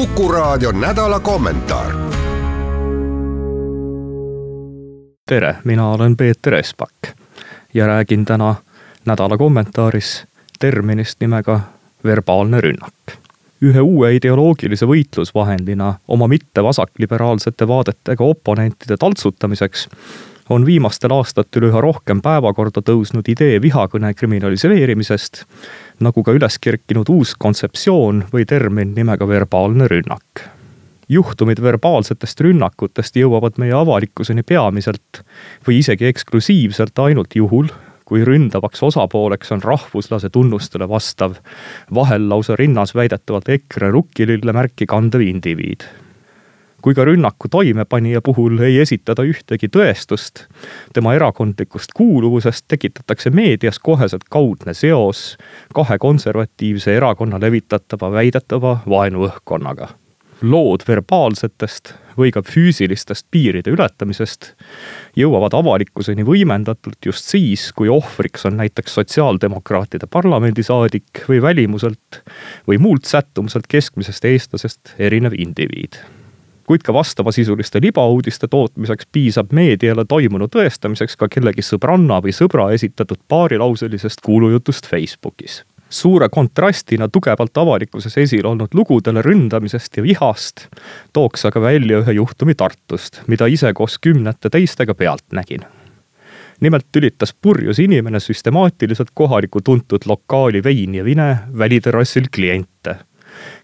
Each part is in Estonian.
Kuku raadio nädala kommentaar. tere, mina olen Peeter Espak ja räägin täna nädala kommentaaris terminist nimega verbaalne rünnak. ühe uue ideoloogilise võitlusvahendina oma mitte vasakliberaalsete vaadetega oponentide taltsutamiseks on viimastel aastatel üha rohkem päevakorda tõusnud idee vihakõne kriminaliseerimisest, nagu ka üles kerkinud uus kontseptsioon või termin nimega verbaalne rünnak. juhtumid verbaalsetest rünnakutest jõuavad meie avalikkuseni peamiselt või isegi eksklusiivselt ainult juhul, kui ründavaks osapooleks on rahvuslase tunnustele vastav, vahel lausa rinnas väidetavalt EKRE rukkilille märki kandev indiviid kui ka rünnaku toimepanija puhul ei esitada ühtegi tõestust tema erakondlikust kuuluvusest, tekitatakse meedias koheselt kaudne seos kahe konservatiivse erakonna levitatava väidetava vaenuõhkkonnaga. lood verbaalsetest või ka füüsilistest piiride ületamisest jõuavad avalikkuseni võimendatult just siis, kui ohvriks on näiteks sotsiaaldemokraatide parlamendisaadik või välimuselt või muult sättumuselt keskmisest eestlasest erinev indiviid kuid ka vastavasisuliste libauudiste tootmiseks piisab meediale toimunu tõestamiseks ka kellegi sõbranna või sõbra esitatud paarilauselisest kuulujutust Facebookis suure kontrastina tugevalt avalikkuses esil olnud lugudele ründamisest ja vihast tooks aga välja ühe juhtumi Tartust, mida ise koos kümnete teistega pealt nägin. nimelt tülitas purjus inimene süstemaatiliselt kohaliku tuntud lokaali Vein ja Vine väliterrassil kliente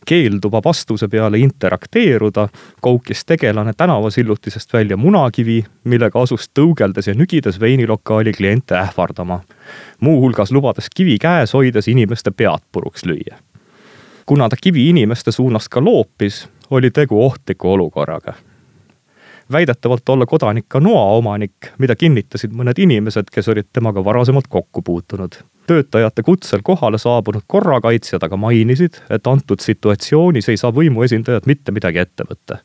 keelduva vastuse peale interakteeruda, koukis tegelane tänavasillutisest välja munakivi, millega asus tõugeldes ja nügides veinilokaali kliente ähvardama. muuhulgas lubades kivi käes hoides inimeste pead puruks lüüa. kuna ta kivi inimeste suunas ka loopis, oli tegu ohtliku olukorraga väidetavalt olla kodanik ka noa omanik, mida kinnitasid mõned inimesed, kes olid temaga varasemalt kokku puutunud töötajate kutsel kohale saabunud korrakaitsjad aga mainisid, et antud situatsioonis ei saa võimuesindajad mitte midagi ette võtta.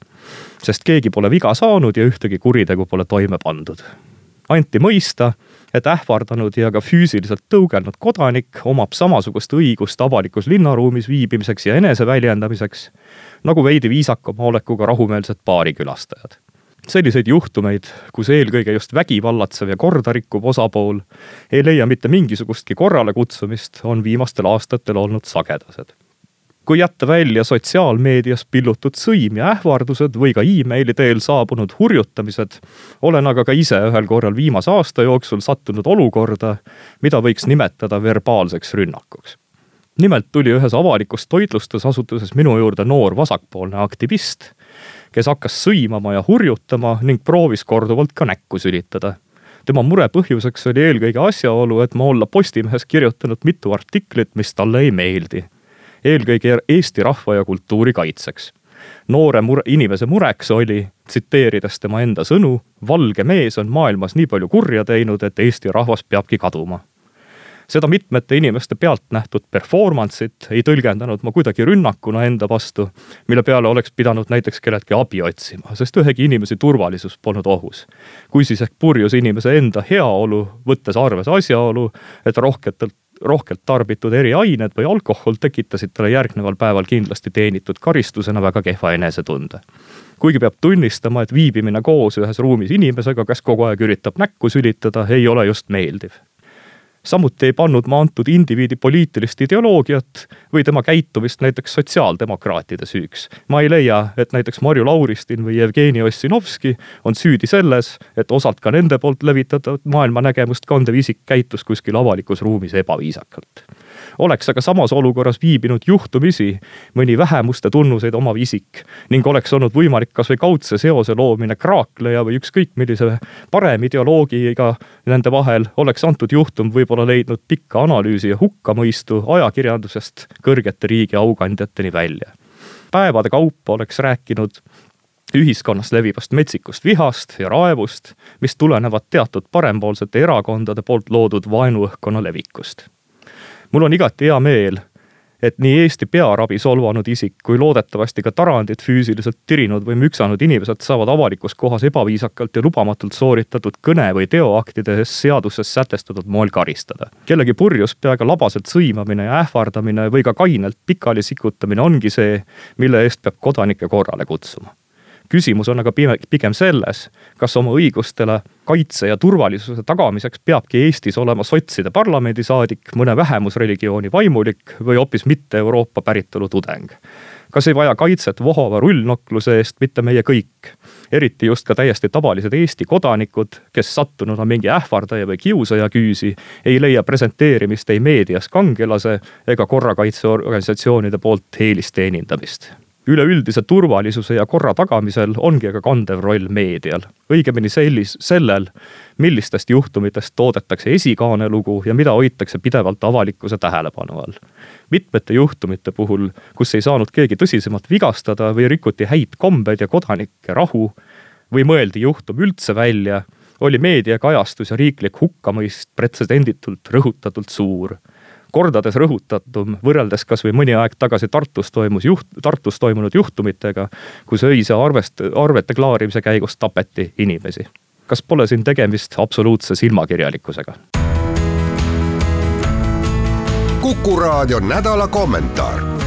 sest keegi pole viga saanud ja ühtegi kuritegu pole toime pandud. anti mõista, et ähvardanud ja ka füüsiliselt tõugelnud kodanik omab samasugust õigust avalikus linnaruumis viibimiseks ja eneseväljendamiseks, nagu veidi viisakama olekuga rahumeelsed baarikülastajad selliseid juhtumeid, kus eelkõige just vägivallatsev ja korda rikkuv osapool ei leia mitte mingisugustki korralekutsumist, on viimastel aastatel olnud sagedased. kui jätta välja sotsiaalmeedias pillutud sõim ja ähvardused või ka emaili teel saabunud hurjutamised, olen aga ka ise ühel korral viimase aasta jooksul sattunud olukorda, mida võiks nimetada verbaalseks rünnakuks nimelt tuli ühes avalikus toitlustusasutuses minu juurde noor vasakpoolne aktivist kes hakkas sõimama ja hurjutama ning proovis korduvalt ka näkku sülitada. tema mure põhjuseks oli eelkõige asjaolu, et ma olla Postimehes kirjutanud mitu artiklit, mis talle ei meeldi. eelkõige Eesti rahva ja kultuuri kaitseks noore mure, inimese mureks oli, tsiteerides tema enda sõnu, valge mees on maailmas nii palju kurja teinud, et Eesti rahvas peabki kaduma seda mitmete inimeste pealt nähtud performance'it ei tõlgendanud ma kuidagi rünnakuna enda vastu, mille peale oleks pidanud näiteks kelleltki abi otsima, sest ühegi inimese turvalisus polnud ohus. kui siis ehk purjus inimese enda heaolu, võttes arvesse asjaolu, et rohketelt rohkelt tarbitud eriained või alkohol tekitasid talle järgneval päeval kindlasti teenitud karistusena väga kehva enesetunde kuigi peab tunnistama, et viibimine koos ühes ruumis inimesega, kes kogu aeg üritab näkku sülitada, ei ole just meeldiv samuti ei pannud ma antud indiviidi poliitilist ideoloogiat või tema käitumist näiteks sotsiaaldemokraatide süüks. ma ei leia, et näiteks Marju Lauristin või Jevgeni Ossinovski on süüdi selles, et osalt ka nende poolt levitatud maailmanägemust kandev isik käitus kuskil avalikus ruumis ebaviisakalt oleks aga samas olukorras viibinud juhtumisi mõni vähemuste tunnuseid omav isik ning oleks olnud võimalik kasvõi kaudse seose loomine kraakleja või ükskõik millise parem ideoloogiga nende vahel, oleks antud juhtum võib-olla leidnud pikka analüüsi ja hukkamõistu ajakirjandusest kõrgete riigi aukandjateni välja päevade kaupa oleks rääkinud ühiskonnas levivast metsikust vihast ja raevust, mis tulenevad teatud parempoolsete erakondade poolt loodud vaenuõhkkonna levikust. Mul on igati hea meel, et nii Eesti pearabi solvanud isik kui loodetavasti ka Tarandit füüsiliselt tirinud või müksanud inimesed saavad avalikus kohas ebaviisakalt ja lubamatult sooritatud kõne või teoaktide eest seaduses sätestatud moel karistada. kellegi purjus peaga labaselt sõimamine ja ähvardamine või ka kainelt pikali sikutamine ongi see, mille eest peab kodanikke korrale kutsuma küsimus on aga pigem selles, kas oma õigustele kaitse ja turvalisuse tagamiseks peabki Eestis olema sotside parlamendisaadik, mõne vähemusreligiooni vaimulik või hoopis mitte Euroopa päritolu tudeng. kas ei vaja kaitset vohava rullnokluse eest mitte meie kõik, eriti just ka täiesti tavalised Eesti kodanikud, kes sattununa mingi ähvardaja või kiusaja küüsi, ei leia presenteerimist ei meedias kangelase ega korrakaitseorganisatsioonide poolt eelisteenindamist üleüldise turvalisuse ja korra tagamisel ongi aga kandev roll meedial. õigemini sellis-, sellel, millistest juhtumitest toodetakse esikaanelugu ja mida hoitakse pidevalt avalikkuse tähelepanu all. mitmete juhtumite puhul, kus ei saanud keegi tõsisemalt vigastada või rikuti häid kombeid ja kodanike rahu või mõeldi juhtum üldse välja, oli meediakajastus ja riiklik hukkamõist pretsedenditult rõhutatult suur kordades rõhutatum võrreldes kasvõi mõni aeg tagasi Tartus toimus juht, Tartus toimunud juhtumitega, kus öise arvest, arvete klaarimise käigus tapeti inimesi. kas pole siin tegemist absoluutse silmakirjalikkusega? kuku raadio nädala kommentaar